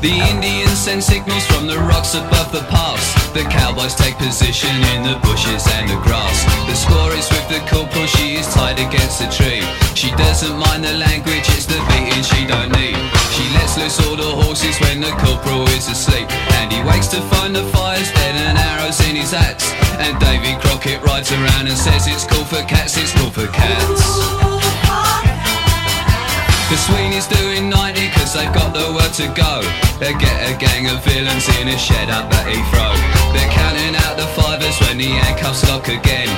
The Indians send signals from the rocks above the pass. The cowboys take position in the bushes and the grass. The score is with the corporal, she is tied against a tree. She doesn't mind the language, it's the beating she don't need. She lets loose all the horses when the corporal is asleep. And he wakes to find the fires dead and arrows in his axe. And Davy Crockett rides around and says it's cool for cats, it's cool for cats. The Sweeney's doing 90 cause they've got word to go. They get a gang of villains in a shed up at Heathrow. They're counting out the fivers when the handcuffs lock again.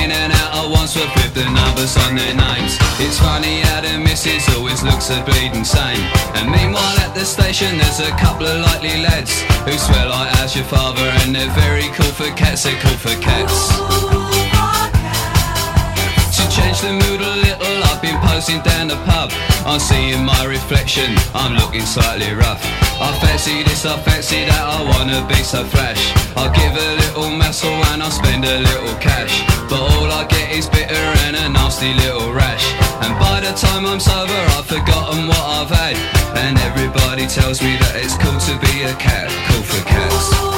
In and out at Wandsworth with the numbers on their names. It's funny how the missus always looks a bleeding sane. And meanwhile at the station there's a couple of likely lads who swear like as your father and they're very cool for cats, they're cool for cats. Change the mood a little, I've been posing down the pub. I'm seeing my reflection, I'm looking slightly rough. I fancy this, I fancy that, I wanna be so flash. I'll give a little muscle and I'll spend a little cash. But all I get is bitter and a nasty little rash. And by the time I'm sober, I've forgotten what I've had. And everybody tells me that it's cool to be a cat, cool for cats.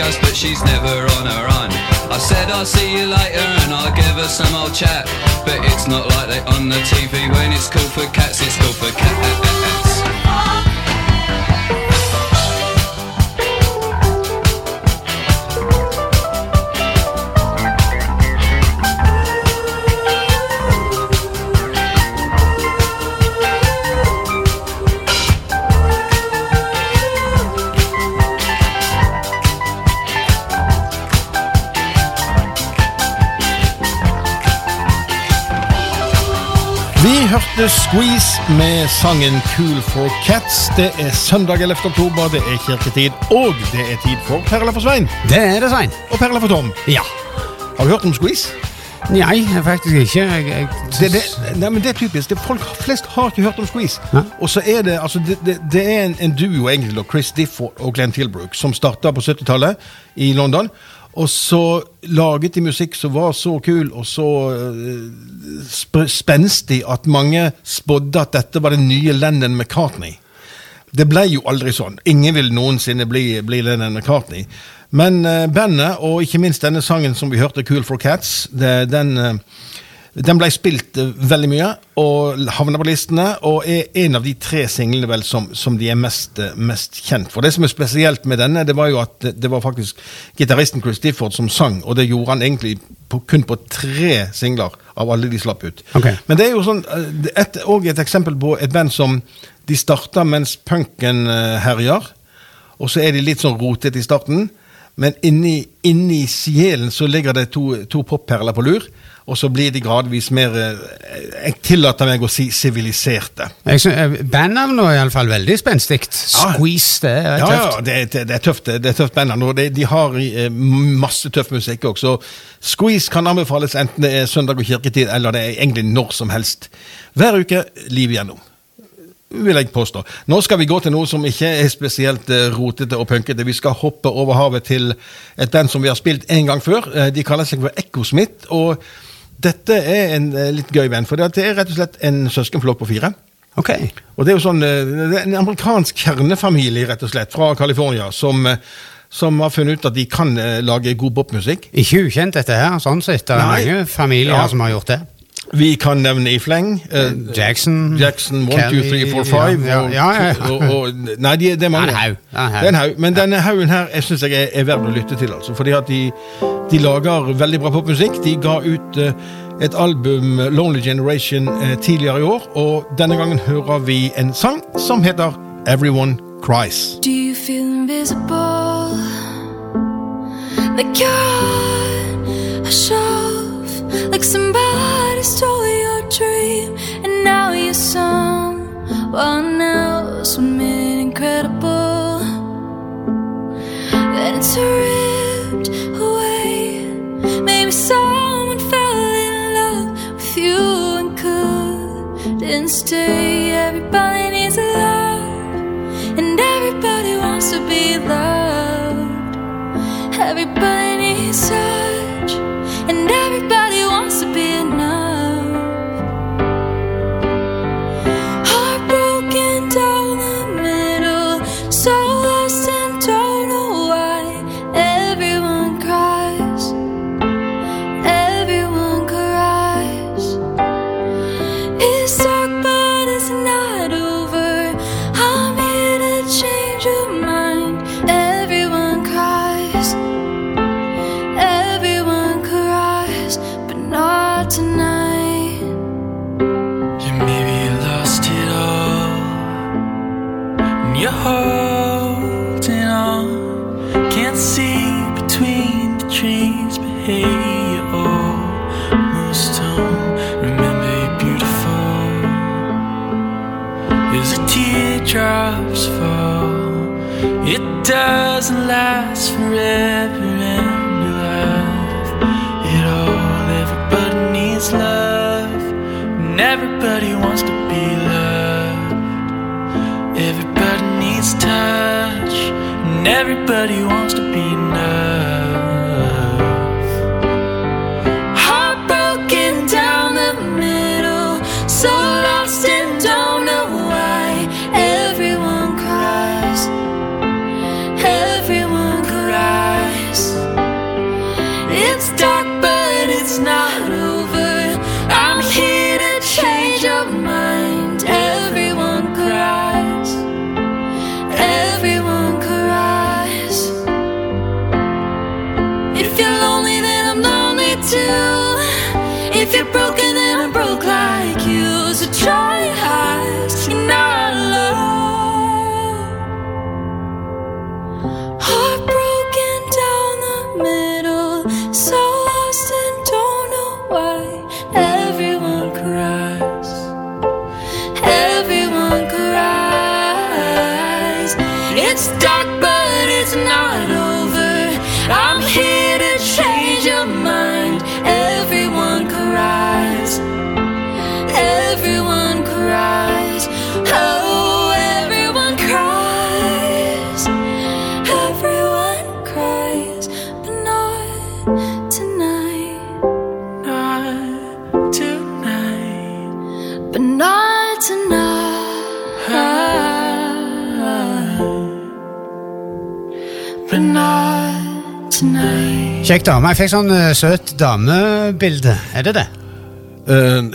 But she's never on her own. I said I'll see you later Squeeze med sangen Cool for Cats. Det er søndag 11. oktober, det er kirketid, og det er tid for Perla for Svein Det er det, Svein. og Perla for Tom. Ja. Har du hørt om Squeeze? Nei, faktisk ikke. Jeg, jeg, Det, det, nei, men det er typisk. Det, folk flest har ikke hørt om Squeeze. Hæ? Og så er det altså, det, det, det er en, en duo, egentlig, Chris Difford og Glenn Tilbrook, som starta på 70-tallet i London. Og så laget de musikk som var så kul og så uh, sp spenstig at mange spådde at dette var den nye Lennon McCartney. Det ble jo aldri sånn. Ingen vil noensinne bli, bli Lennon McCartney. Men uh, bandet, og ikke minst denne sangen som vi hørte, 'Cool for Cats', det, den, eh, den ble spilt eh, veldig mye og havna på listene, og er en av de tre singlene vel som, som de er mest, eh, mest kjent for. Det som er spesielt med denne, det var jo at det, det var faktisk gitaristen Chris Difford som sang, og det gjorde han egentlig på, kun på tre singler av alle de slapp ut. Okay. Men det er jo sånn, eh, et, og et eksempel på et band som de starta mens punken eh, herjer, og så er de litt sånn rotete i starten. Men inni, inni sjelen så ligger det to, to popperler på lur. Og så blir de gradvis mer eh, Jeg tillater meg å si siviliserte. Eh, Bandnavnet er iallfall veldig spenstig. Squeeze, det er Ja, ja, det, det, det er tøft. Det er tøft bandnavn. Det, de har eh, masse tøff musikk også. Squeeze kan anbefales enten det er søndag og kirketid, eller det er egentlig når som helst. Hver uke liv igjennom. Vil jeg påstå. Nå skal vi gå til noe som ikke er spesielt rotete og punkete. Vi skal hoppe over havet til et band som vi har spilt en gang før. De kaller seg for Echo Smith. Og dette er en eh, litt gøy venn, for det er rett og slett en søskenflokk på fire. Okay. Og det er jo sånn eh, det er En amerikansk kjernefamilie, rett og slett, fra California, som, eh, som har funnet ut at de kan lage god popmusikk. Ikke ukjent, dette her. sånn sett. Det er Nei. mange familier Ja. som har gjort det. Vi kan nevne i fleng. Uh, Jackson, Jackson 1, 2, Kelly, 3, 4, 5 ja, ja, ja, ja. og, og, Nei, de, det er mange. Det er en haug. Men denne haugen her jeg synes jeg er, er verdt å lytte til. altså Fordi at de, de lager veldig bra popmusikk. De ga ut uh, et album, Lonely Generation, uh, tidligere i år. Og denne gangen hører vi en sang som heter Everyone Cries. Do you feel invisible? Like you're a shelf, like somebody stole your dream, and now you're someone else made incredible. Then it's ripped away. Maybe someone fell in love with you and couldn't stay. Everybody needs a love. And everybody wants to be loved. Everybody needs touch. And everybody doesn't forever, and your life, it all. Everybody needs love, and everybody wants to be loved. Everybody needs touch, and everybody wants to be Kjekk dame. Jeg fikk sånn uh, søt damebilde. Er det det? Uh,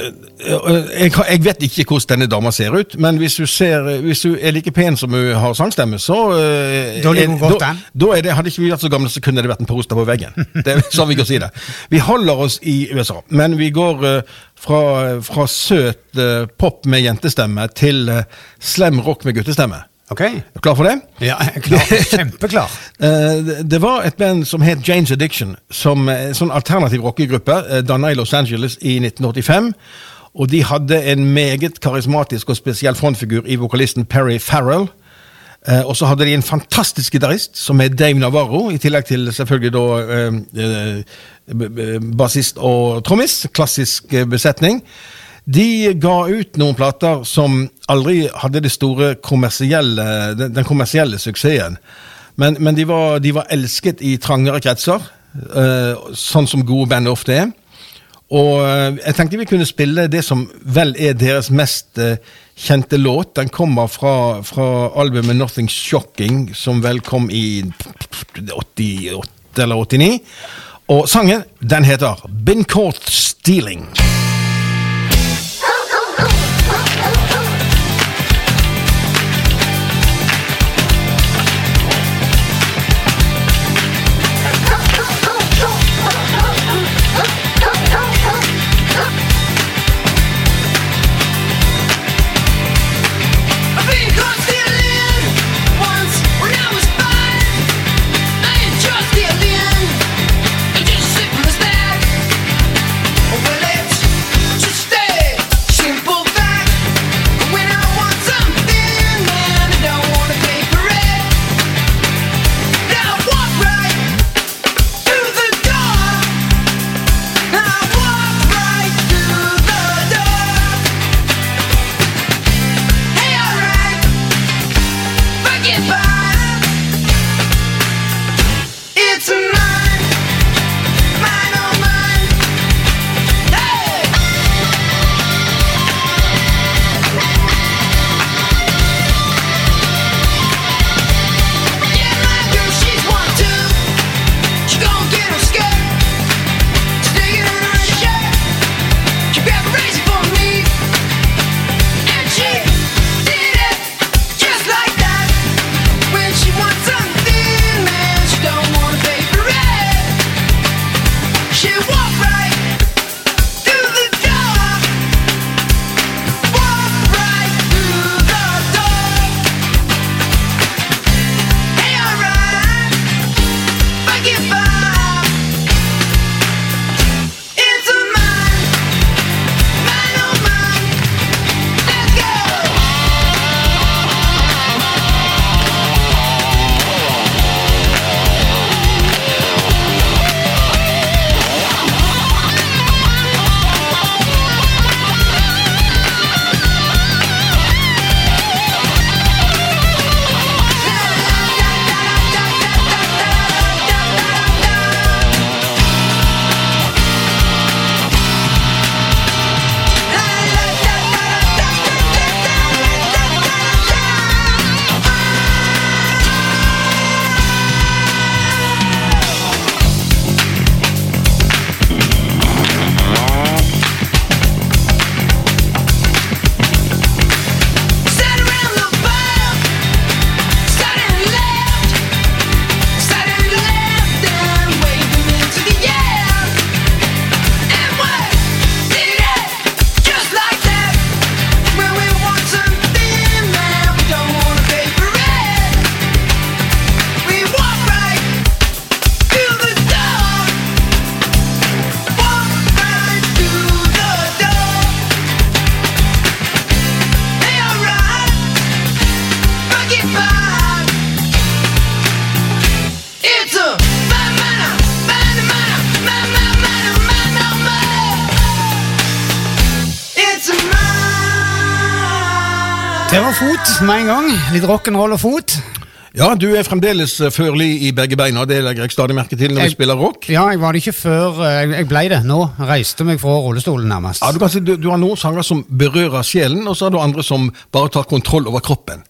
jeg, jeg vet ikke hvordan denne dama ser ut, men hvis hun, ser, hvis hun er like pen som hun har sangstemme, så uh, Da ligger hun godt an. da er det, Hadde ikke vi vært så gamle, så kunne det vært en poster på veggen. Det er sånn vi kan si det. Vi holder oss i USA, men vi går uh, fra, fra søt pop med jentestemme til slem rock med guttestemme. Ok. Er du klar for det? Ja, klar. Kjempeklar. Eh, det- var et band som het Janes Addiction, som en sånn alternativ rockegruppe, uh, danna i Los Angeles i 1985. Og de hadde en meget karismatisk og spesiell frontfigur i vokalisten Perry Farrell. Eh, og så hadde de en fantastisk gitarist som er Dave Navarro, i tillegg til selvfølgelig da eh, eh, bassist og trommis. Klassisk eh, besetning. De ga ut noen plater som aldri hadde det store kommersielle, den, den kommersielle suksessen. Men, men de, var, de var elsket i trangere kretser, uh, sånn som gode band ofte er. Og uh, jeg tenkte vi kunne spille det som vel er deres mest uh, kjente låt. Den kommer fra, fra albumet Nothing Shocking, som vel kom i 88 eller 89. Og sangen, den heter Been Caught Stealing. Med en gang. Litt rock'n'roll og fot. Ja, du er fremdeles eh, førlig i begge beina. Det legger jeg stadig merke til når Jeg- vi spiller rock. Ja, jeg var det ikke før eh, Jeg, ble det nå. Reiste meg fra rullestolen, nærmest. Ja, du, kan si, du, du har noen sanger som berører sjelen, og så har du andre som bare tar kontroll over kroppen.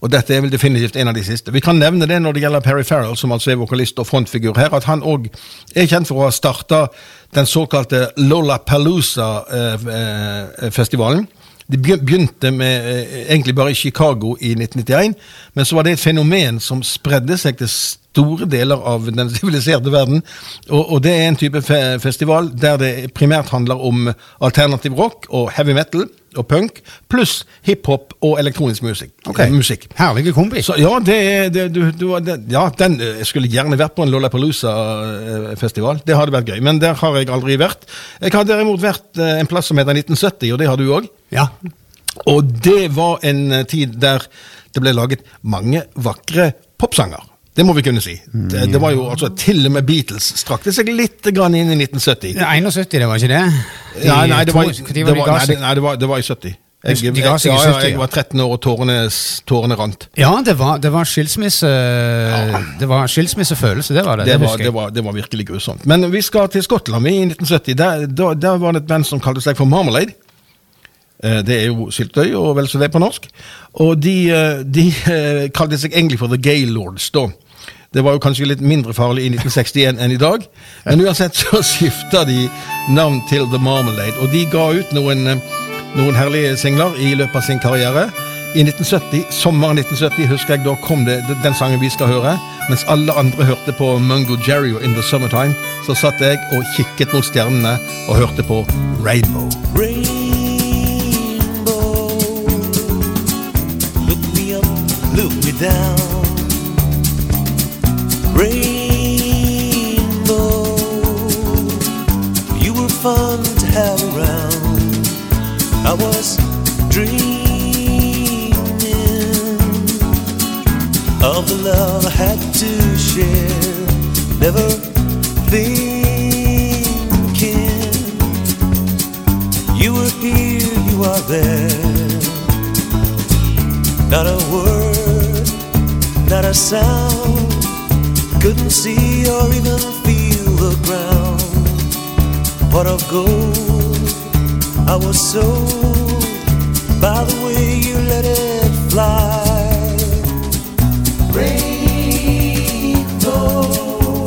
Og dette er vel definitivt en av de siste. Vi kan nevne det når det gjelder Perry Farrell, som altså er vokalist og frontfigur her, at han òg er kjent for å ha starta den såkalte Lollapalooza-festivalen. De begynte med, eh, egentlig bare i Chicago i 1991, men så var det et fenomen som spredde seg til store deler av den siviliserte verden. Og, og det er en type fe festival der det primært handler om alternativ rock og heavy metal og punk, pluss hiphop og elektronisk musikk. Ok. Eh, musikk. Herlige kombi. Så ja, det, det, du, du, det, ja den, eh, jeg skulle gjerne vært på en Lollapalooza-festival. Det hadde vært gøy, men der har jeg aldri vært. Jeg har derimot vært en plass som heter 1970, og det har du òg. Ja. Og det var en eh, tid der det ble laget mange vakre popsanger. Det må vi kunne si. Det, det var jo altså Til og med Beatles strakte seg litt inn i 1970. Er 71, det var ikke det? De Nei, nei, det var, det var, nei, nei, det var, det var i 70. Jeg, jeg, ja, jeg var 13 år, og tårene, tårene rant. Ja, det var, det var skilsmisse Det var skilsmissefølelse, det var det. Det var, det, var, det var virkelig grusomt. Men vi skal til Skottland vi, i 1970. Der, der, der var det et band som kalte seg for Marmalade. Eh, Det er jo Syltøy og vel så det på norsk. Og de, eh, de eh, kalte seg egentlig for The Gaylords da. Det var jo kanskje litt mindre farlig i 1961 enn i dag. Men uansett så skifta de navn til The Marmalade, og de ga ut noen, noen herlige singler i løpet av sin karriere. I 1970, Sommeren 1970 husker jeg da kom det den sangen vi skal høre. Mens alle andre hørte på Mungo Jerry og In The Summertime, så satt jeg og kikket mot stjernene og hørte på Rainbow. Rainbow, down. Rainbow, you were fun to have around. I was dreaming of the love I had to share. Never thinking you were here, you are there. Not a word, not a sound. Couldn't see or even feel the ground. Pot of gold, I was sold by the way you let it fly. Rainbow, oh,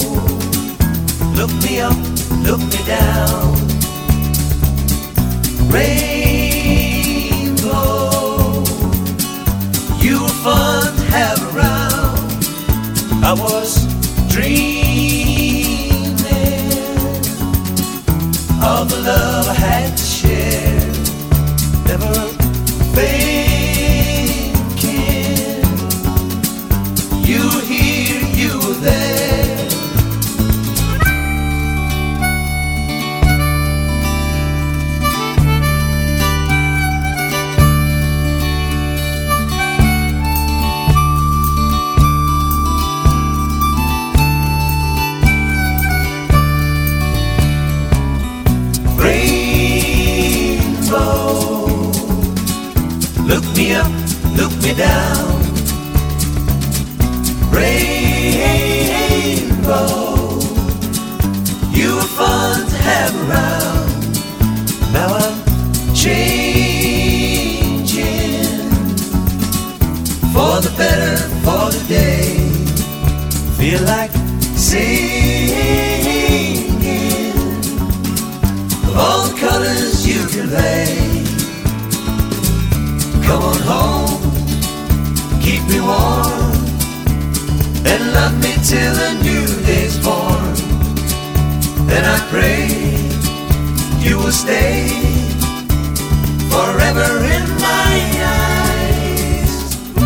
look me up, look me down. Rainbow, I was dreaming of the love I had down. Rainbow, you were fun to have around. Now I'm changing for the better, for the day. Feel like singing of all the colors you can convey. Come on home, me warm, and love me till a new day's born. And I pray you will stay forever in my eyes.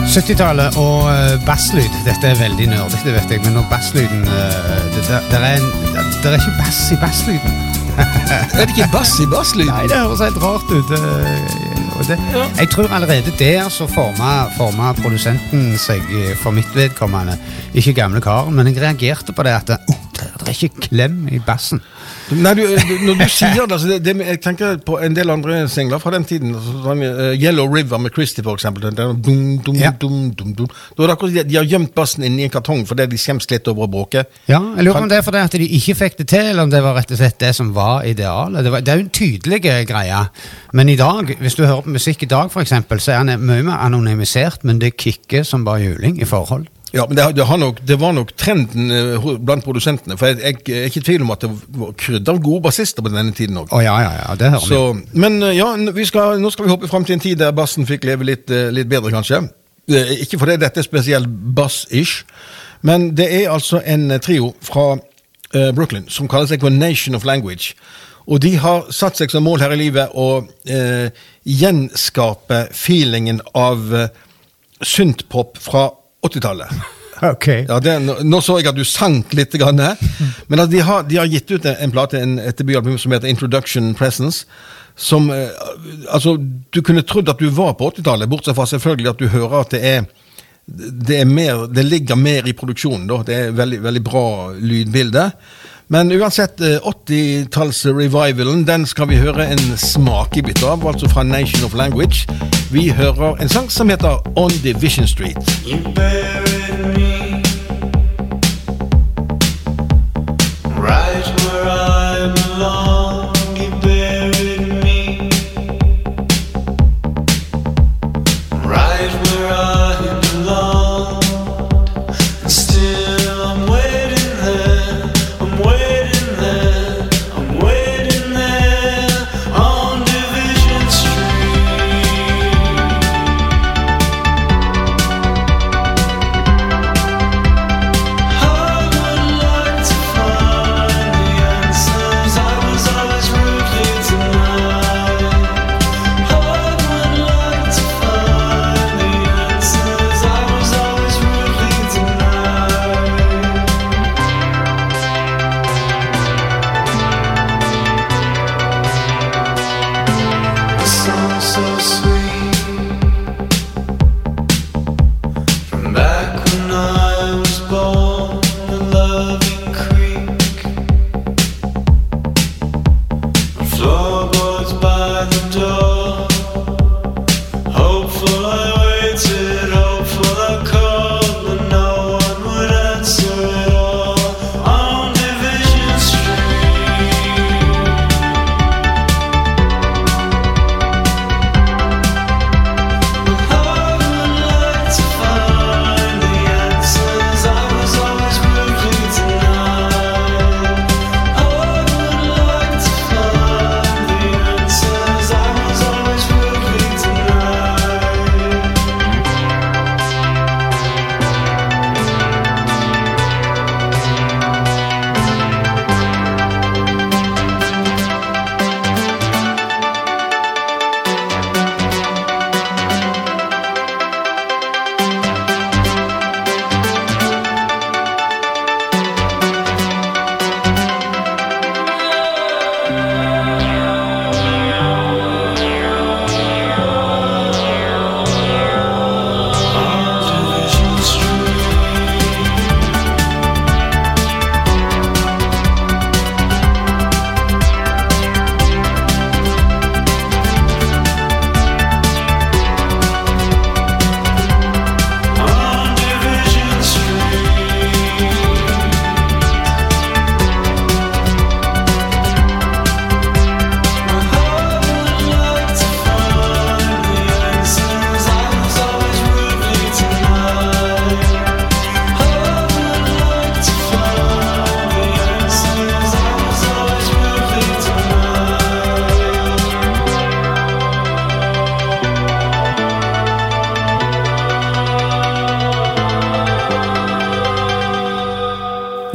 70-tallet og eh, basslyd. Dette er veldig nerdete, det vet jeg, men når basslyden eh, det, er en, det, det er ikke bass i basslyden. Er det ikke bass i basslyden? Nei, det høres helt rart ut. eh, det, Jeg tror allerede der så forma, produsenten seg eh, for mitt vedkommende. Ikke gamle karen, men jeg reagerte på det at oh, det, er ikke klem i bassen. Nei, du, du, når du sier det, altså det, det Jeg tenker på en del andre singler fra den tiden. Sånn, uh, Yellow River med Christie, for eksempel. Den, der dum, dum, Ja. dum, dum, dum. Da er det akkurat, de, de har gjemt bassen inni en kartong fordi de skjems litt over å bråke. Ja, jeg lurer om det er fordi at de ikke fikk det til, eller om det var rett og slett det som var idealet. Det, var, det er jo en tydelig greie, men i dag, hvis du hører på musikk i dag for eksempel, så er den mye mer anonymisert, men det kicker som bare juling i forhold. Ja, men det, det, har nok, det var nok trenden eh, blant produsentene. For jeg, jeg er ikke i tvil om at det var krydder av gode bassister på denne tiden òg. Oh, ja, ja, ja, det hører vi. Men eh, ja, vi skal, nå skal vi hoppe fram til en tid der bassen fikk leve litt, eh, litt bedre, kanskje. Eh, Ikke fordi dette er spesielt bass-ish, men det er altså en eh, trio fra uh, Brooklyn som kaller seg for Nation of Language. Og de har satt seg som mål her i livet å uh, gjenskape feelingen av uh, synthpop fra 80-tallet. Okay. Ja, det, nå, så jeg at du sank litt, grann, men at de, har, de har gitt ut en, en plate, en, et debutalbum som heter Introduction Presence. Som eh, Altså, du kunne trodd at du var på 80-tallet, bortsett fra selvfølgelig at du hører at det er det, er mer, det ligger mer i produksjonen. Da. Det er veldig, veldig bra lydbilde. Men uansett, eh, 80-talls-revivalen den skal vi høre en smakebit av, altså fra Nation of Language. Vi hører en sang som heter On Division Street. You buried me right where I belong.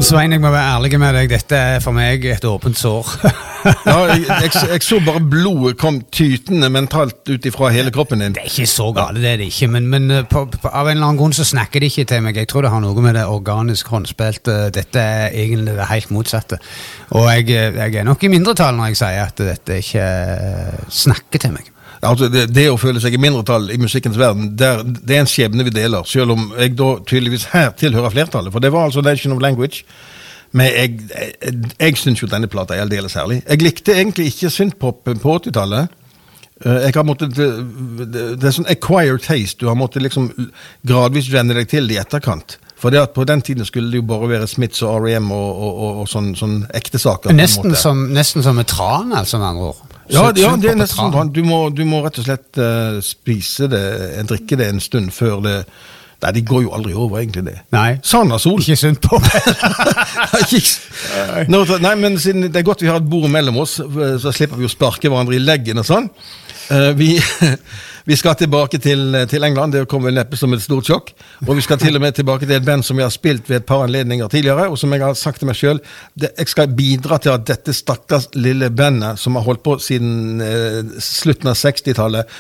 Svein, jeg må være ærlig med deg. Dette er for meg et åpent sår. Ja, jeg, jeg, jeg så bare blodet kom tytende mentalt ut ifra hele kroppen din. Det er ikke så galt, det er det ikke, men, men eh, på, på, av en eller annen grunn så snakker de ikke til meg. Jeg tror det har noe med det organisk håndspilte Dette er egentlig det helt motsatte. Og jeg, eh, jeg er nok i mindretall når jeg sier at dette ikke eh, snakker til meg. Altså, det, det å føle seg i mindretall i musikkens verden, der, det er en skjebne vi deler. Selv om jeg da tydeligvis her tilhører flertallet. For det var altså Nation of Language. Men jeg, jeg, jeg syns jo denne plata er aldeles herlig. Jeg likte egentlig ikke synthpopen på 80-tallet. Eh, Jeg har måttet, det, det det er sånn acquired taste. Du har måttet liksom gradvis venne deg til det i etterkant. For det at på den tiden skulle det jo bare være Smiths og R.E.M. og, og, og, og sånn, sånn ekte saker. Nesten som, nesten som et tran, altså, med andre ord. Ja, ja, det er nesten sånn. Du må, du må rett og slett uh, spise det, eh, drikke det en stund før det Nei, de går jo aldri over, egentlig, det. Nei. Sand og sol. Ikke sunt på. Nei, men siden det er godt vi har et bord mellom oss, så slipper vi å sparke hverandre i leggen og sånn. Eh, vi, vi skal tilbake til, til England, det kommer vel neppe som et stort sjokk. Og vi skal til og med tilbake til et band som jeg har spilt ved et par anledninger tidligere, og som jeg har sagt til meg sjøl, jeg skal bidra til at dette stakkars lille bandet, som har holdt på siden eh, slutten av 60-tallet,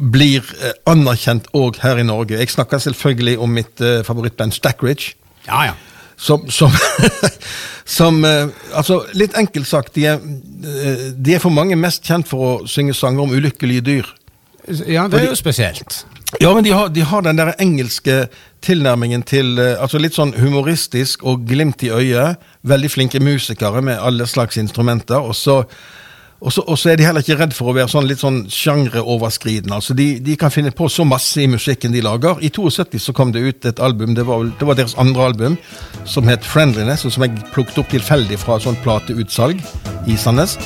blir eh, anerkjent òg her i Norge. Jeg snakker selvfølgelig om mitt eh, favorittband Stackridge. Ja, ja. Som, som, som eh, Altså, litt enkelt sagt, de er, eh, de er for mange mest kjent for å synge sanger om ulykkelige dyr. Ja, det er jo spesielt. Ja, men de har, de har den der engelske tilnærmingen til eh, Altså litt sånn humoristisk og glimt i øyet. Veldig flinke musikere med alle slags instrumenter. Og så, og så, er de heller ikke redd for å være sånn litt sånn sjangeroverskridende. Altså de, de kan finne på så masse i musikken de lager. I 72 så kom det ut et album, det var, det var deres andre album, som het Friendliness, og som jeg plukket opp tilfeldig fra et sånt plateutsalg i Sandnes.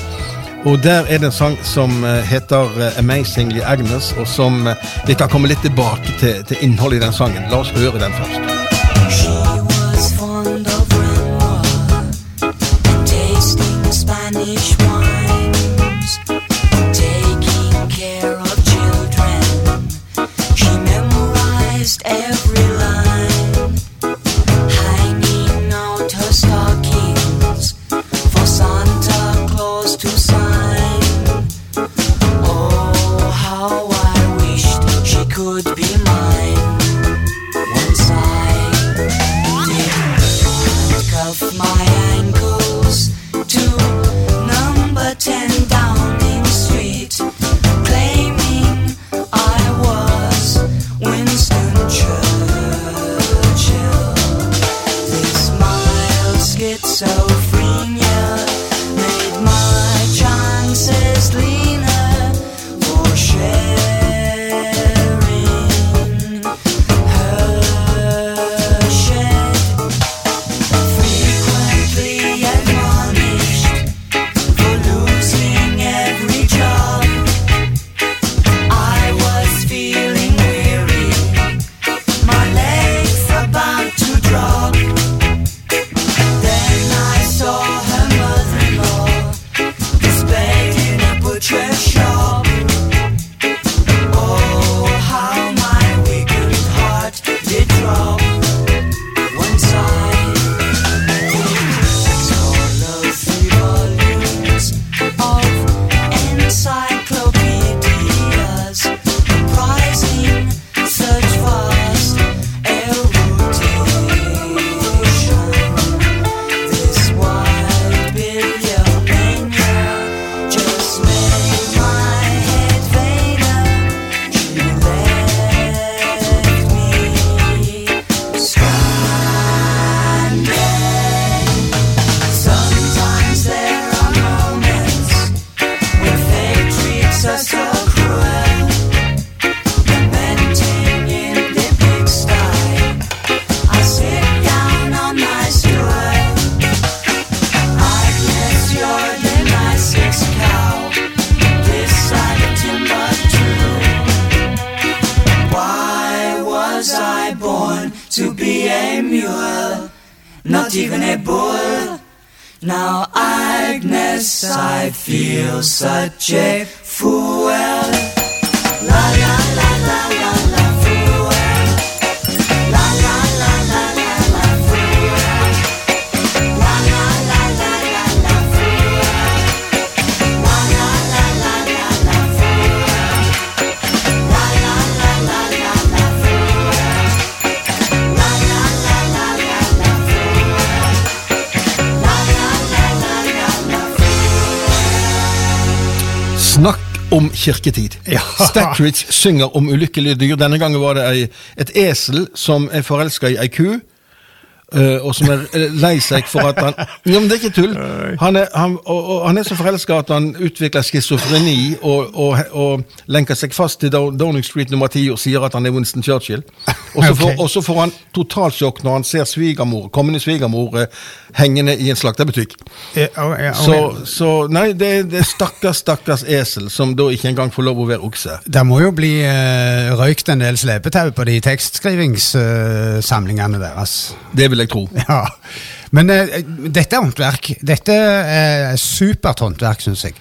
Og der er det en sang som eh, heter eh, Amazingly Agnes, og som eh, vi kan komme litt tilbake til, til innholdet i den sangen. La oss høre den først. Winston Agnes, I feel such a fool. La om kirketid. Ja. Stackridge synger om ulykkelige dyr. Denne gangen var det ei, et esel som er forelska i ei ku. Eh, og som er lei seg for at han Ja, men det er ikke tull. Han er, han, og, og han er så forelska at han utvikler schizofreni og, og, og lenker seg fast til Downing Street nummer 10 og sier at han er Winston Churchill. Og så får, okay. får han totalsjokk når han ser svigermor, kommende svigermor eh, hengende i en slakterbutikk. Ja, og- ja, og- Så, så nei, det, det er stakkars, stakkars esel som da ikke engang får lov å være okse. Det må jo bli uh, røykt en del slepetau på de tekstskrivingssamlingene deres. Det vil jeg tro. Ja. Men eh, dette er håndverk. Dette er supert håndverk, syns jeg.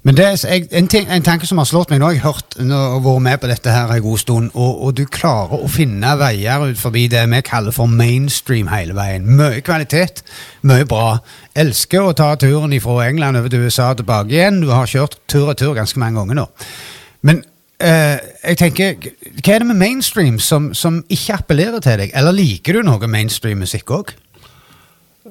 Men det jeg, en, ting, en tanke som har slått meg nå, jeg har hørt og vært med på dette her en god stund, og, og du klarer å finne veier ut forbi det vi kaller for mainstream hele veien. Mye kvalitet, mye bra. Elsker å ta turen fra England over til USA tilbake igjen. Du har kjørt tur og tur ganske mange ganger nå. Men jeg tenker, hva er det med mainstream som, som ikke appellerer til deg? Eller liker du noe mainstream-musikk òg?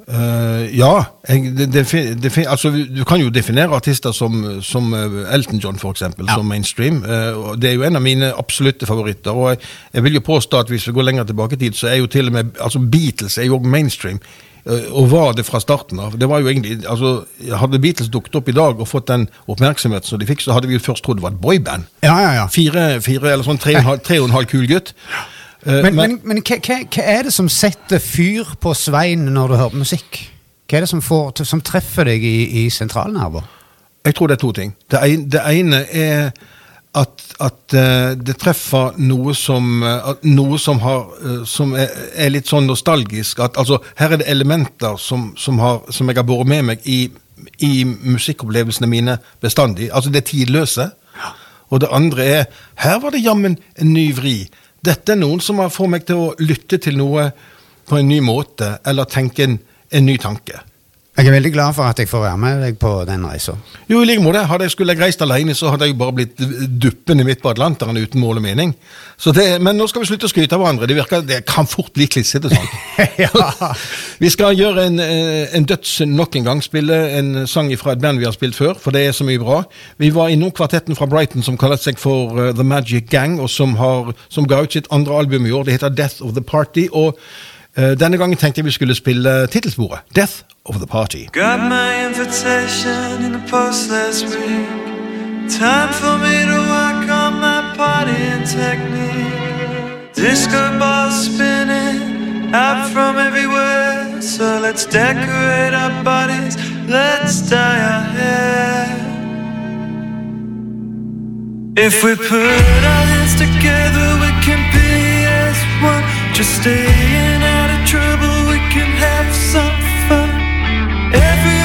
Eh, ja. Jeg, det, det, altså, du kan jo definere artister som, som eh, Elton John, eksempel, Ja. som mainstream. Uh, det er jo en av mine absolutte favoritter. Og jeg, jeg vil jo påstå at hvis vi går lenger tilbake i tid, så er jo til og med altså Beatles er jo også mainstream. Uh, Og var det fra starten av. Det var jo egentlig, altså, Hadde Beatles dukket opp i dag og fått den oppmerksomheten som de fikk, så hadde vi jo først trodd det var et boyband. Ja, ja, ja. Fire, fire eller sånn tre og en halv- tre og en halv kul gutt. Eh, Men, men, men hva, hva, er det som setter fyr på Svein når du hører musikk? Hva er det som, får, som treffer deg i, i sentralnerver? Jeg tror det er to ting. Det, en, det ene er at, at eh, det treffer noe som, eh, noe som, har, som er, er litt sånn nostalgisk. At, altså, her er det elementer som, som, har, som jeg har båret med meg i, i musikkopplevelsene mine bestandig. Altså det tidløse. Og det andre er her var det jammen en ny vri. Dette er noen som fått meg til å lytte til noe på en ny måte, eller tenke en, en ny tanke. Jeg er veldig glad for at jeg får være med deg på den reisa. Jo, i like måte. Hadde jeg skulle reist alene, så hadde jeg jo bare blitt duppende midt på Atlanteren uten mål og mening. Så det, men nå skal vi slutte å skryte av hverandre. Det, virker, det kan fort bli klissete sånn. ja. Vi skal gjøre en, eh, en døds nok en gang. Spille en sang fra et band vi har spilt før, for det er så mye bra. Vi var innom kvartetten fra Brighton som kaller seg for eh, The Magic Gang, og som, har, som ga ut sitt andre album i år. Det heter Death of the Party. og Eh, denne gangen tenkte jeg vi skulle spille tittelsporet. Death of the Party. Got my invitation in the post last week. Time for me to work on my partying technique. Disco balls spinning out from everywhere. So let's decorate our bodies, let's dye our hair. If we put our hands together, we can be as one. Just staying out trouble, we can have some fun. Everyone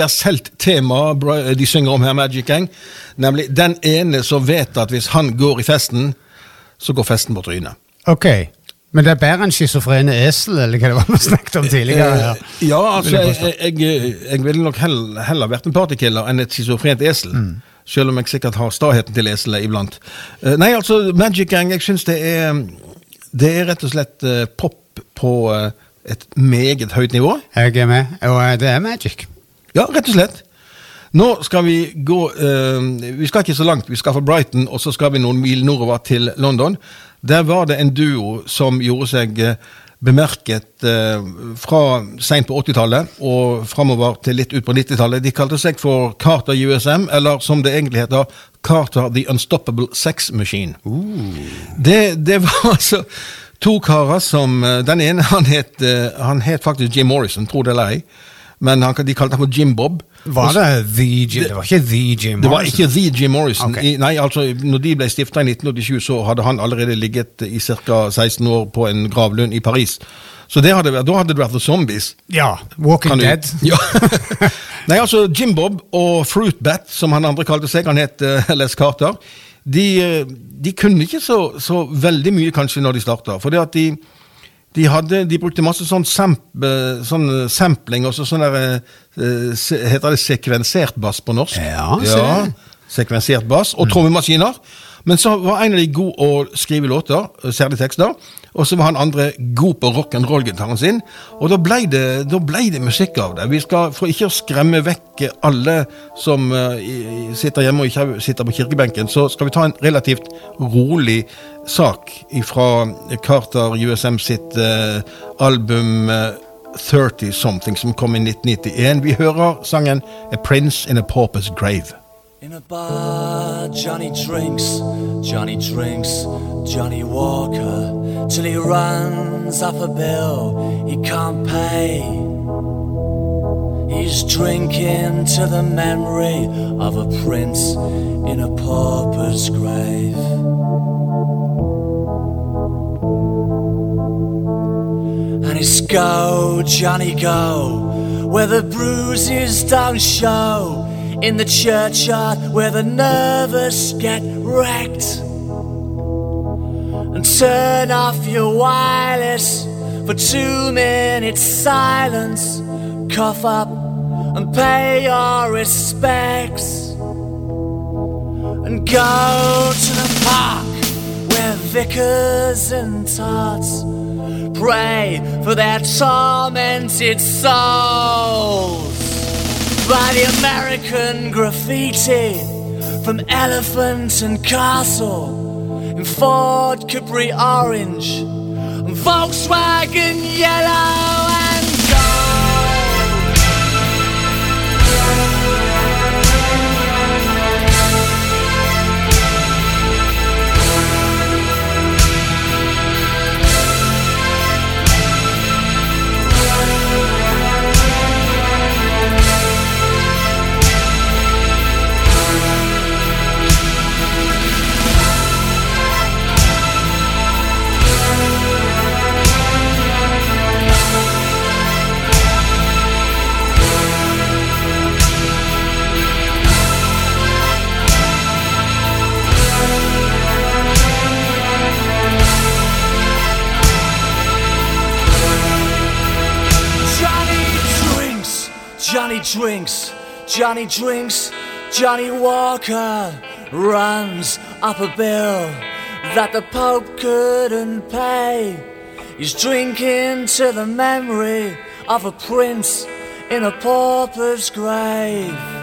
universelt tema de synger om her, Magic Gang. Nemlig den ene som vet at hvis han går i festen, så går festen på trynet. Ok. Men det er bedre enn schizofrene esel, eller hva det var vi snakket om tidligere? her. Eh, Ja, altså, jeg jeg, jeg, jeg ville nok heller, heller vært en partykiller enn et schizofrent esel. Selv om jeg sikkert har staheten til eselet iblant. Eh, nei, altså, Magic Gang, jeg syns det er Det er rett og slett eh, pop på eh, et meget høyt nivå. Jeg er med, og eh, det er magic. Ja, rett og slett. Nå skal vi gå eh, Vi skal ikke så langt. Vi skal fra Brighton, og så skal vi noen mil nordover til London. Der var det en duo som gjorde seg eh, bemerket eh, fra seint på 80-tallet og framover til litt ut på 90-tallet. De kalte seg for Carter USM, eller som det egentlig heter, Carter The Unstoppable Sex Machine. Det, det var altså to karer som eh, Den ene han het, eh, han het faktisk Jim Morrison, tro det eller ei. Men han, de kalte ham for Jim Bob. Var det The Jim? Det var ikke The Jim Morrison? det var ikke The Jim Morrison. Okay. I, nei, altså, når de ble stifta i 1987, så hadde han allerede ligget i ca. 16 år på en gravlund i Paris. Så det hadde, da hadde det vært The Zombies. Ja. Walking Kan Dead. Ja. Nei, altså Jim Bob og Fruit Bat, som han andre kalte seg, han het uh, Les Carter, de, eh, de kunne ikke så, så veldig mye kanskje når de starta. For det at de, de, hadde, de brukte masse sånn, samp, eh, sånn eh, sampling og så sånn der eh, Heter det sekvensert bass på norsk? Ja, ja sekvensert bass og trommemaskiner. Men så var en av de god å skrive låter, særlig tekster. Og så var han andre god på rock'n'roll-gitaren sin. Og da ble, det, ble det musikk av det. Vi skal, For ikke å skremme vekk alle som sitter hjemme og ikke sitter på kirkebenken, så skal vi ta en relativt rolig sak fra Carter USM sitt eh, album eh, 30 Something, som kom i 1991. Vi hører sangen A Prince in a Pauper's Grave. In a bar, Johnny drinks, Johnny drinks, Johnny Walker, till he runs up a bill he can't pay. He's drinking to the memory of a prince in a pauper's grave. Go, Johnny, go, where the bruises don't show, in the churchyard where the nervous get wrecked. And turn off your wireless for two minutes silence, cough up and pay your respects. And go to the park where vicars and tarts pray for their tormented souls. By the American graffiti from Elephant and Castle in Ford Capri Orange. And Volkswagen Yellow Johnny drinks, Johnny drinks, Johnny Walker runs up a bill that the Pope couldn't pay. He's drinking to the memory of a prince in a pauper's grave.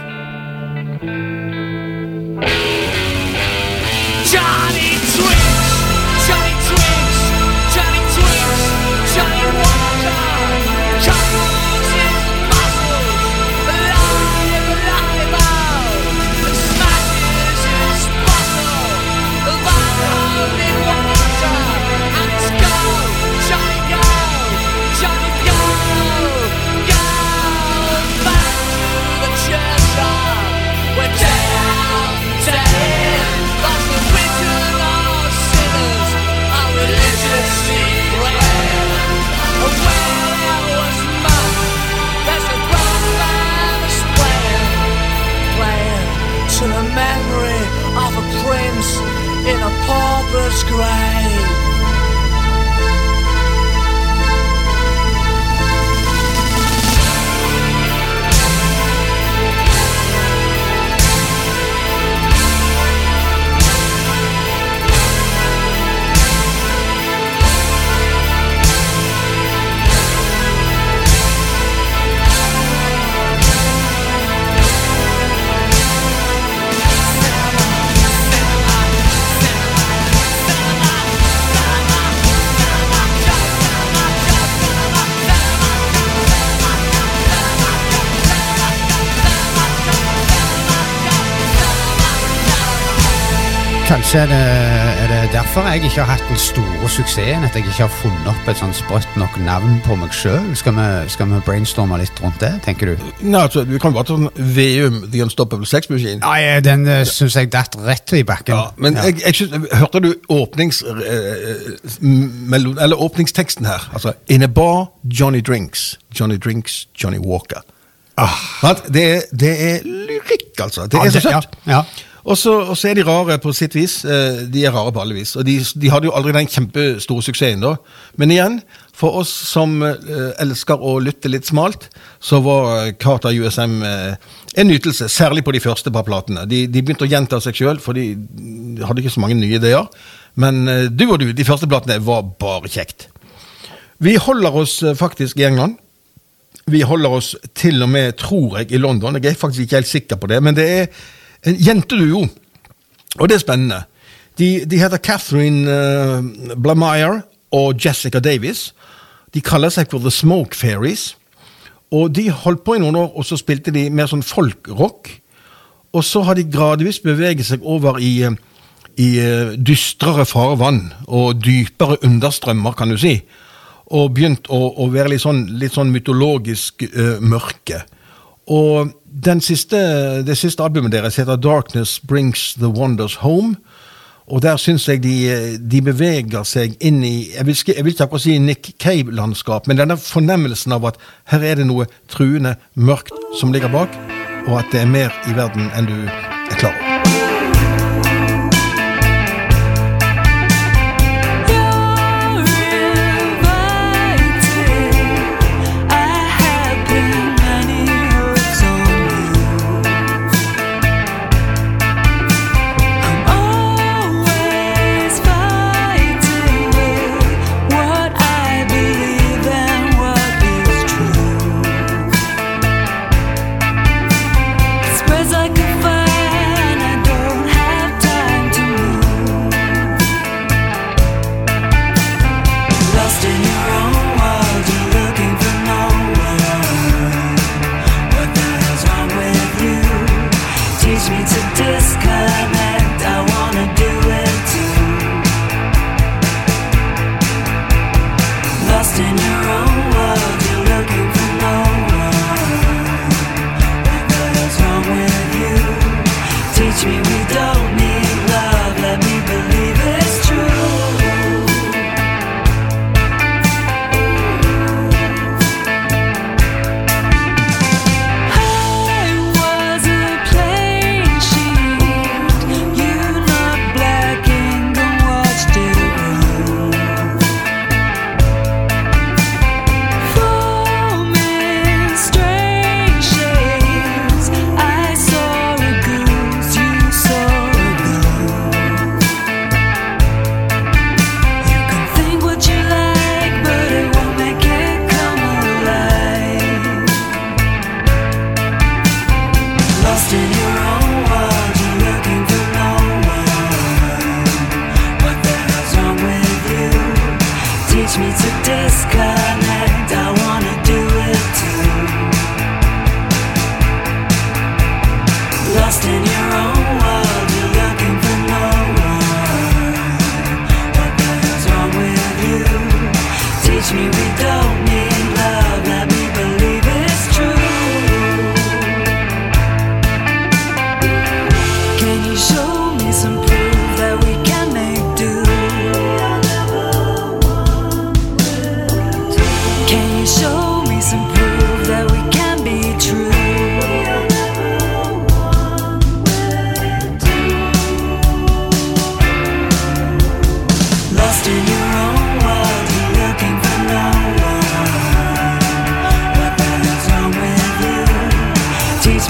Kanskje er det, er det derfor jeg ikke har hatt den store suksessen, at jeg ikke har funnet opp et sånn sprøtt nok navn på meg sjøl. Skal, skal vi brainstorme litt rundt det, tenker du? Nei, altså, Vi kan bare ta sånn VUM, The Unstoppable Sex Machine. Nei, den uh, syns jeg datt rett i bakken. Ja, men Jeg, jeg synes, hørte du åpnings, eh, melo- eller åpningsteksten her? Altså In a bar, Johnny drinks. Johnny drinks, Johnny Walker. Ah. Det, det er lyrikk, altså. Det. Ja, er så det- ja, søtt. ja. Og så, er de rare på sitt vis. Eh, De er rare på alle vis. Og de, de hadde jo aldri den kjempestore suksessen da. Men igjen, for oss som eh, elsker å lytte litt smalt, så var Carter USM eh, en nytelse. Særlig på de første par platene. De, de begynte å gjenta seg sjøl, for de hadde ikke så mange nye ideer. Men du og du, de første platene var bare kjekt. Vi holder oss faktisk i England. Vi holder oss til og med, tror jeg, i London. Jeg er faktisk ikke helt sikker på det, men det er en jenteduo. Og det er spennende. De, de heter Catherine uh, Blameyer og Jessica Davis. De kaller seg for The Smoke Fairies. Og de holdt på i noen år, og så spilte de mer sånn folkrock. Og så har de gradvis beveget seg over i, eh, i eh, dystrere farvann og dypere understrømmer, kan du si. Og begynt å, å være litt sånn, litt sånn mytologisk uh, mørke. Og siste, det siste albumet deres heter Darkness Brings The Wonders Home. Og der syns jeg de, de beveger seg inn i Jeg vil, jeg vil ikke akkurat si Nick Cave-landskap, men denne fornemmelsen av at her er det noe truende mørkt som ligger bak, og at det er mer i verden enn du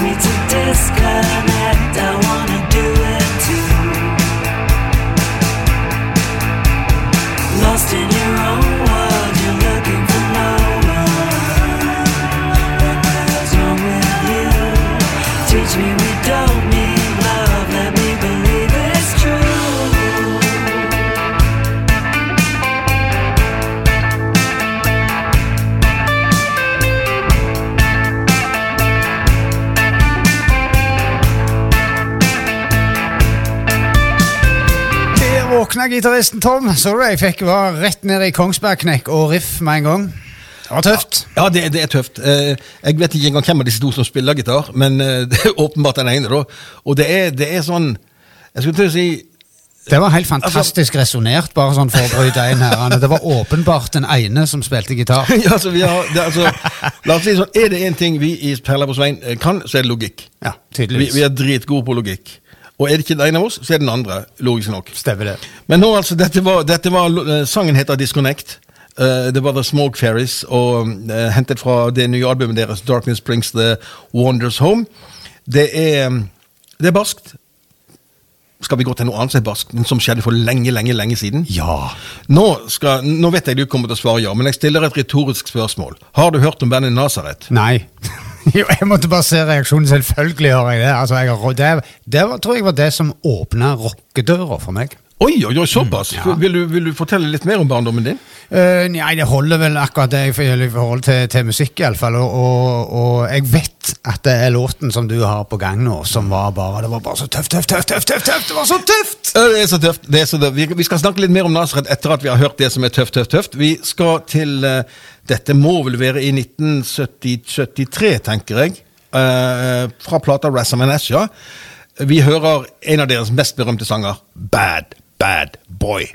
me to disconnect. Gitaristen Tom. Så du? Jeg fikk var rett ned i Kongsberg-knekk og riff med en gang. Det var tøft. Ja, det, det er tøft. Eh, Jeg vet ikke engang hvem av disse to som spiller gitar, men eh, det er åpenbart den ene. da. Og det er, det er sånn Jeg skulle til å si Det var helt fantastisk resonnert, bare sånn for å bryte inn her. Det var åpenbart den ene som spilte gitar. ja, altså, vi har, det, altså, La oss si sånn, Er det én ting vi i Perla på Svein eh, kan, så er det logikk. Ja, Vi, vi er dritgode på logikk. Og er det ikke den ene av oss, så er det den andre. Logisk nok. Stemmer det. Men nå altså, dette var, dette var eh, Sangen heter Disconnect. Uh, det var The Smoke Fairies, og uh, hentet fra det nye albumet deres, Darkness Brings The Wonders Home. Det er, det er barskt. Skal vi gå til noe annet som er barskt, men som skjedde for lenge, lenge lenge siden? Ja. Nå, skal, nå vet jeg du kommer til å svare ja, men jeg stiller et retorisk spørsmål. Har du hørt om bandet Nazaret? Nei. Jo, jeg måtte bare se reaksjonen. Selvfølgelig har jeg det. Altså, jeg det, det var, tror jeg var det som åpna rockedøra for meg. Oi, oi, oi, såpass! Mm, ja. vil, du, vil du fortelle litt mer om barndommen din? Uh, nei, det holder vel akkurat det i forhold til, til musikk, iallfall. Og, og, og jeg vet at det er låten som du har på gang nå, som var bare Det var bare så tøft, tøft, tøft, tøft! tøft, tøft. Det var så tøft! Det er så tøft. Det er så tøft. Vi, skal snakke litt mer om Nasret etter at vi har hørt det som er tøft, tøft, tøft. Vi skal til uh, Dette må vel være i 1973, tenker jeg. Uh, fra plata Razzam Asha. Vi hører en av deres mest berømte sanger, Bad Bad Boy.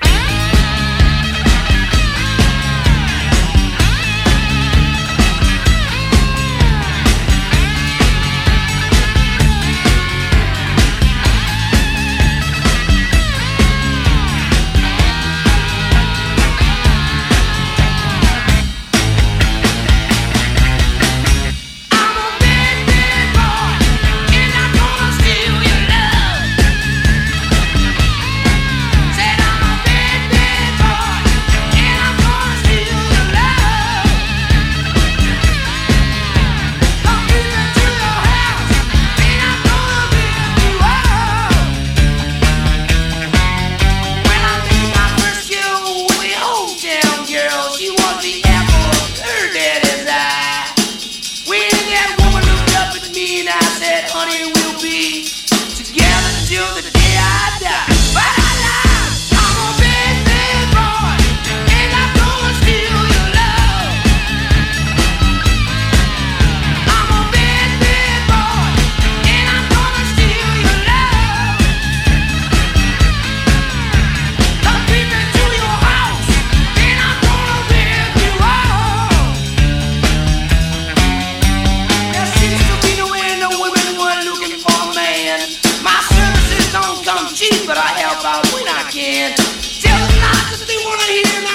again. Tell them not to they wanna hear.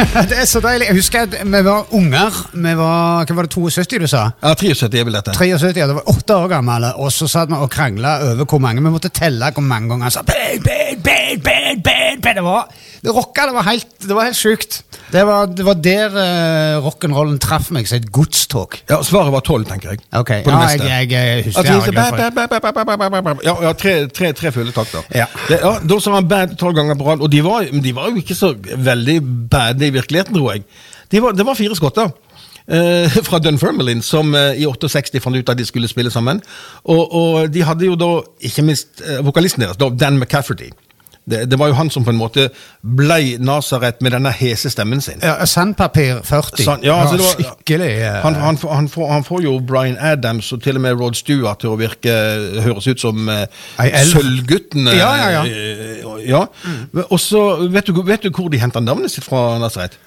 det er så deilig. Jeg husker at vi var unger. Vi var, hva var det, 72 du sa? Ja, 73 er vel dette. 73, ja, det var åtte år gamle, og så satt vi og krangla over hvor mange. Vi måtte telle hvor mange ganger han sa bad, bad, bad, bad, bad, bad. Det var, det rocka, det var helt, det var helt sjukt. Det var, det var der uh, rock'n'rollen traff meg som et godstog. Ja, Svaret var 12, tenker jeg. Ok, På det ja, meste. jeg, jeg, husker jeg bad. Ja, ja tre, tre, tre fulle takter. Ja. Det, ja, da sa han bad tolv ganger på rad, og de var, de var jo ikke så veldig bad i virkeligheten, tror jeg. De var, det var fire skotter. Uh, fra Dunfermline, som uh, i 68 fant ut at de skulle spille sammen. Og, og de hadde jo da, ikke minst uh, vokalisten deres, da, Dan McCafferty. Det, det var jo han som på en måte blei Nazaret med denne hese stemmen sin. Ja, Sandpapir 40. San, ja, altså det var, Skikkelig. eh, han, han, han, får, han får jo Bryan Adams og til og med Rod Stewart til å virke høres ut som uh. Sølvguttene. Ja, ja, ja. eh, ja. Og så, vet du, vet du hvor de henter navnet sitt fra, Nazaret?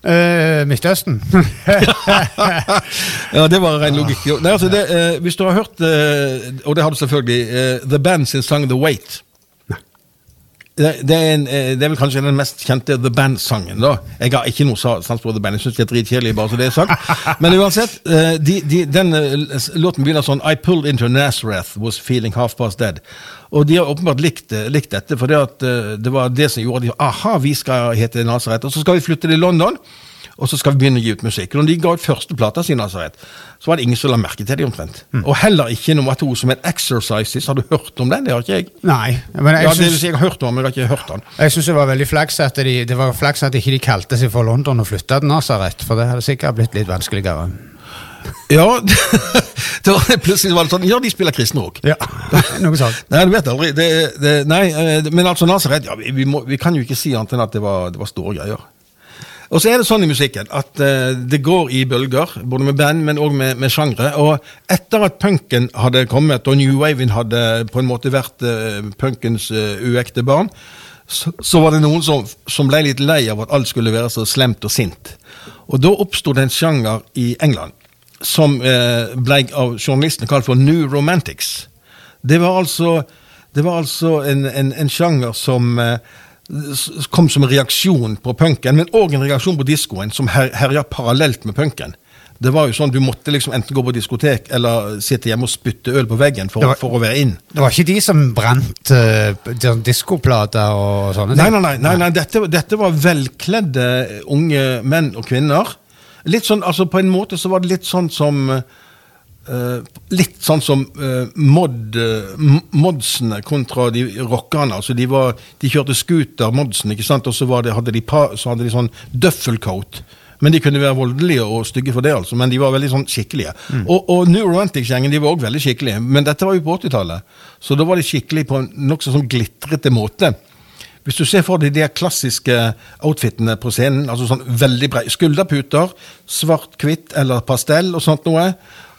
Uh, Midtøsten. ja, det var ren logikk. Nei, altså det, uh, hvis du har hørt, og det har du selvfølgelig, The Band sin sang The Wait. Det, det, er en, eh, det er vel kanskje den mest kjente The Band-sangen. da. Jeg har ikke noe sans for The Band, jeg syns de er dritkjedelige, bare så det er sagt. Men uansett, eh, de, de, den eh, låten begynner sånn I pulled into Nazareth, was feeling half past dead. Og de har åpenbart likt, likt dette, for det, at, det var det som gjorde at de aha, vi skal hete Nazareth, og så skal vi flytte til London. Og så skal vi begynne å gi ut musikk. Når de ga ut første plata si, Nazaret, så var det ingen som la merke til dem omtrent. Og heller ikke nummer to, som het Exercises. Har du hørt om den? Det har ikke jeg. Nei, men jeg ja, det vil syns jeg har hørt om men jeg har ikke hørt den. jeg synes det var veldig flaks at de, det var flaks at ikke de kalte seg for London og flytta til Nazaret, for det hadde sikkert blitt litt vanskeligere. Ja, det var, plutselig var det sånn Ja, de spiller kristen rock. Ja, noe sånt. Nei, du vet aldri. Det, det, nei, eh, men altså Nazaret ja, vi, vi, må, vi kan jo ikke si annet enn at det var, det var store greier. Og så er det sånn i musikken at uh, det går i bølger, både med band, men òg med, med sjangre. Og etter at punken hadde kommet, og new waven hadde på en måte vært uh, punkens uh, uekte barn, så, så var det noen som, som ble litt lei av at alt skulle være så slemt og sint. Og da oppsto det en sjanger i England som eh, ble av journalistene kalt for New Romantics. Det var altså, det var altså en, en, en sjanger som eh, kom som en reaksjon på punken, men òg en reaksjon på diskoen, som her, herja parallelt med punken. Det var jo sånn, Du måtte liksom enten gå på diskotek eller sitte hjemme og spytte øl på veggen for, var- for å være inn. Det var ikke de som brant uh, diskoplater og sånne ting? nei, nei, nei, nei dette, dette var velkledde unge menn og kvinner. Litt sånn, altså På en måte så var det litt sånn som eh, Litt sånn som uh, mod, uh, modsene kontra de rockerne. altså De, var, de kjørte scooter, modsene, ikke sant? og så, var det, hadde de pa, så hadde de sånn duffelcoat. Men de kunne være voldelige og stygge for det, altså. Men de var veldig sånn skikkelige. Og, og New Romantics-gjengen de var også veldig skikkelige. Men dette var jo på 80-tallet, så da var de skikkelige på en nokså sånn glitrete måte. Hvis du ser for deg de klassiske outfitene på scenen, altså sånn veldig brede skulderputer, svart-hvitt eller pastell og sånt noe.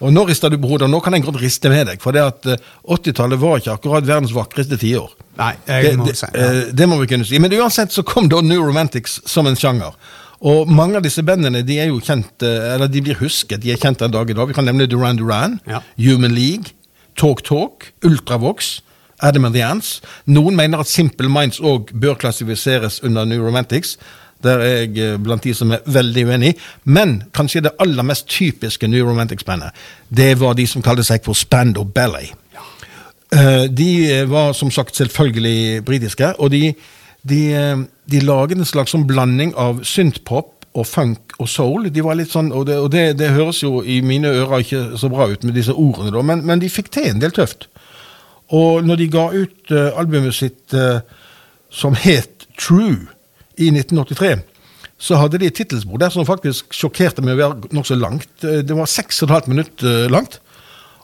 Og nå rister du på hodet, og nå kan jeg godt riste med deg, for det at eh, 80-tallet var ikke akkurat verdens vakreste tiår. Nei, Det, må det, si ja. eh, det må vi kunne si. Men uansett så kom da New Romantics som en sjanger. Og mange av disse bandene de er jo kjent, eh, eller de blir husket, de er kjent en dag i dag. Vi kan nevne Duran Duran, Ja. Human League, Talk Talk, Ultravox, Adam and the Ants. Noen mener at Simple Minds òg bør klassifiseres under New Romantics. Der er jeg eh, blant de som er veldig uenig. Men kanskje det aller mest typiske New Romantics-bandet, det var de som kalte seg for Spando Ballet. Eh, De eh, var som sagt selvfølgelig britiske, og de, de, de laget en slags sånn blanding av synthpop og funk og soul. De var litt sånn, og det, og det, det høres jo i mine ører ikke så bra ut med disse ordene, da, men, men de fikk til en del tøft. Og når de ga ut albumet sitt som het True i 1983, så hadde de et tittelspor der som faktisk sjokkerte meg å være nokså langt. Eh, Det var seks og et halvt minutt eh, langt.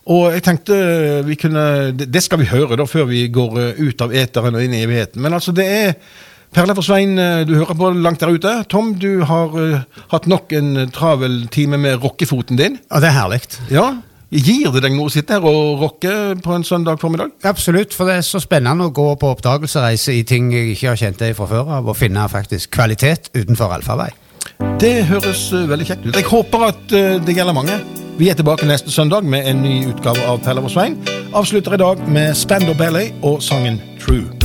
Og jeg tenkte eh, vi kunne, det, skal vi høre da før vi går ut av eteren og inn i evigheten. Men altså det er Perle for Svein, du hører på langt der ute. Tom, du har hatt nok en travel time med rockefoten din. Ja, det er herlig. Ja, Gir det deg noe å sitte her og rocke på en søndag formiddag? Absolutt, for det er så spennende å gå på oppdagelsereise i ting jeg ikke har kjent deg fra før av, og finne faktisk kvalitet utenfor allfarvei. Det høres eh, veldig kjekt ut. Jeg håper at eh, det gjelder mange. Vi er tilbake neste søndag med en ny utgave av Peller og Svein. Avslutter i dag med Spandau Ballet og sangen True.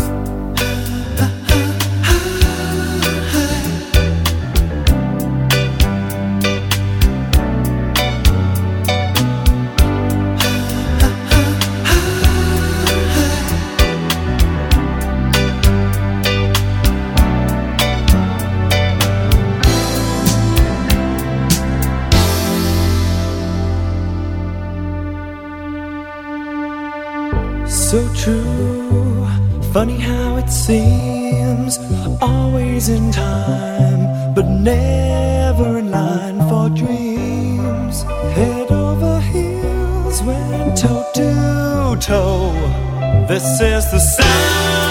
in time, but never in line for dreams. Head over heels, went toe to toe. This is the sound.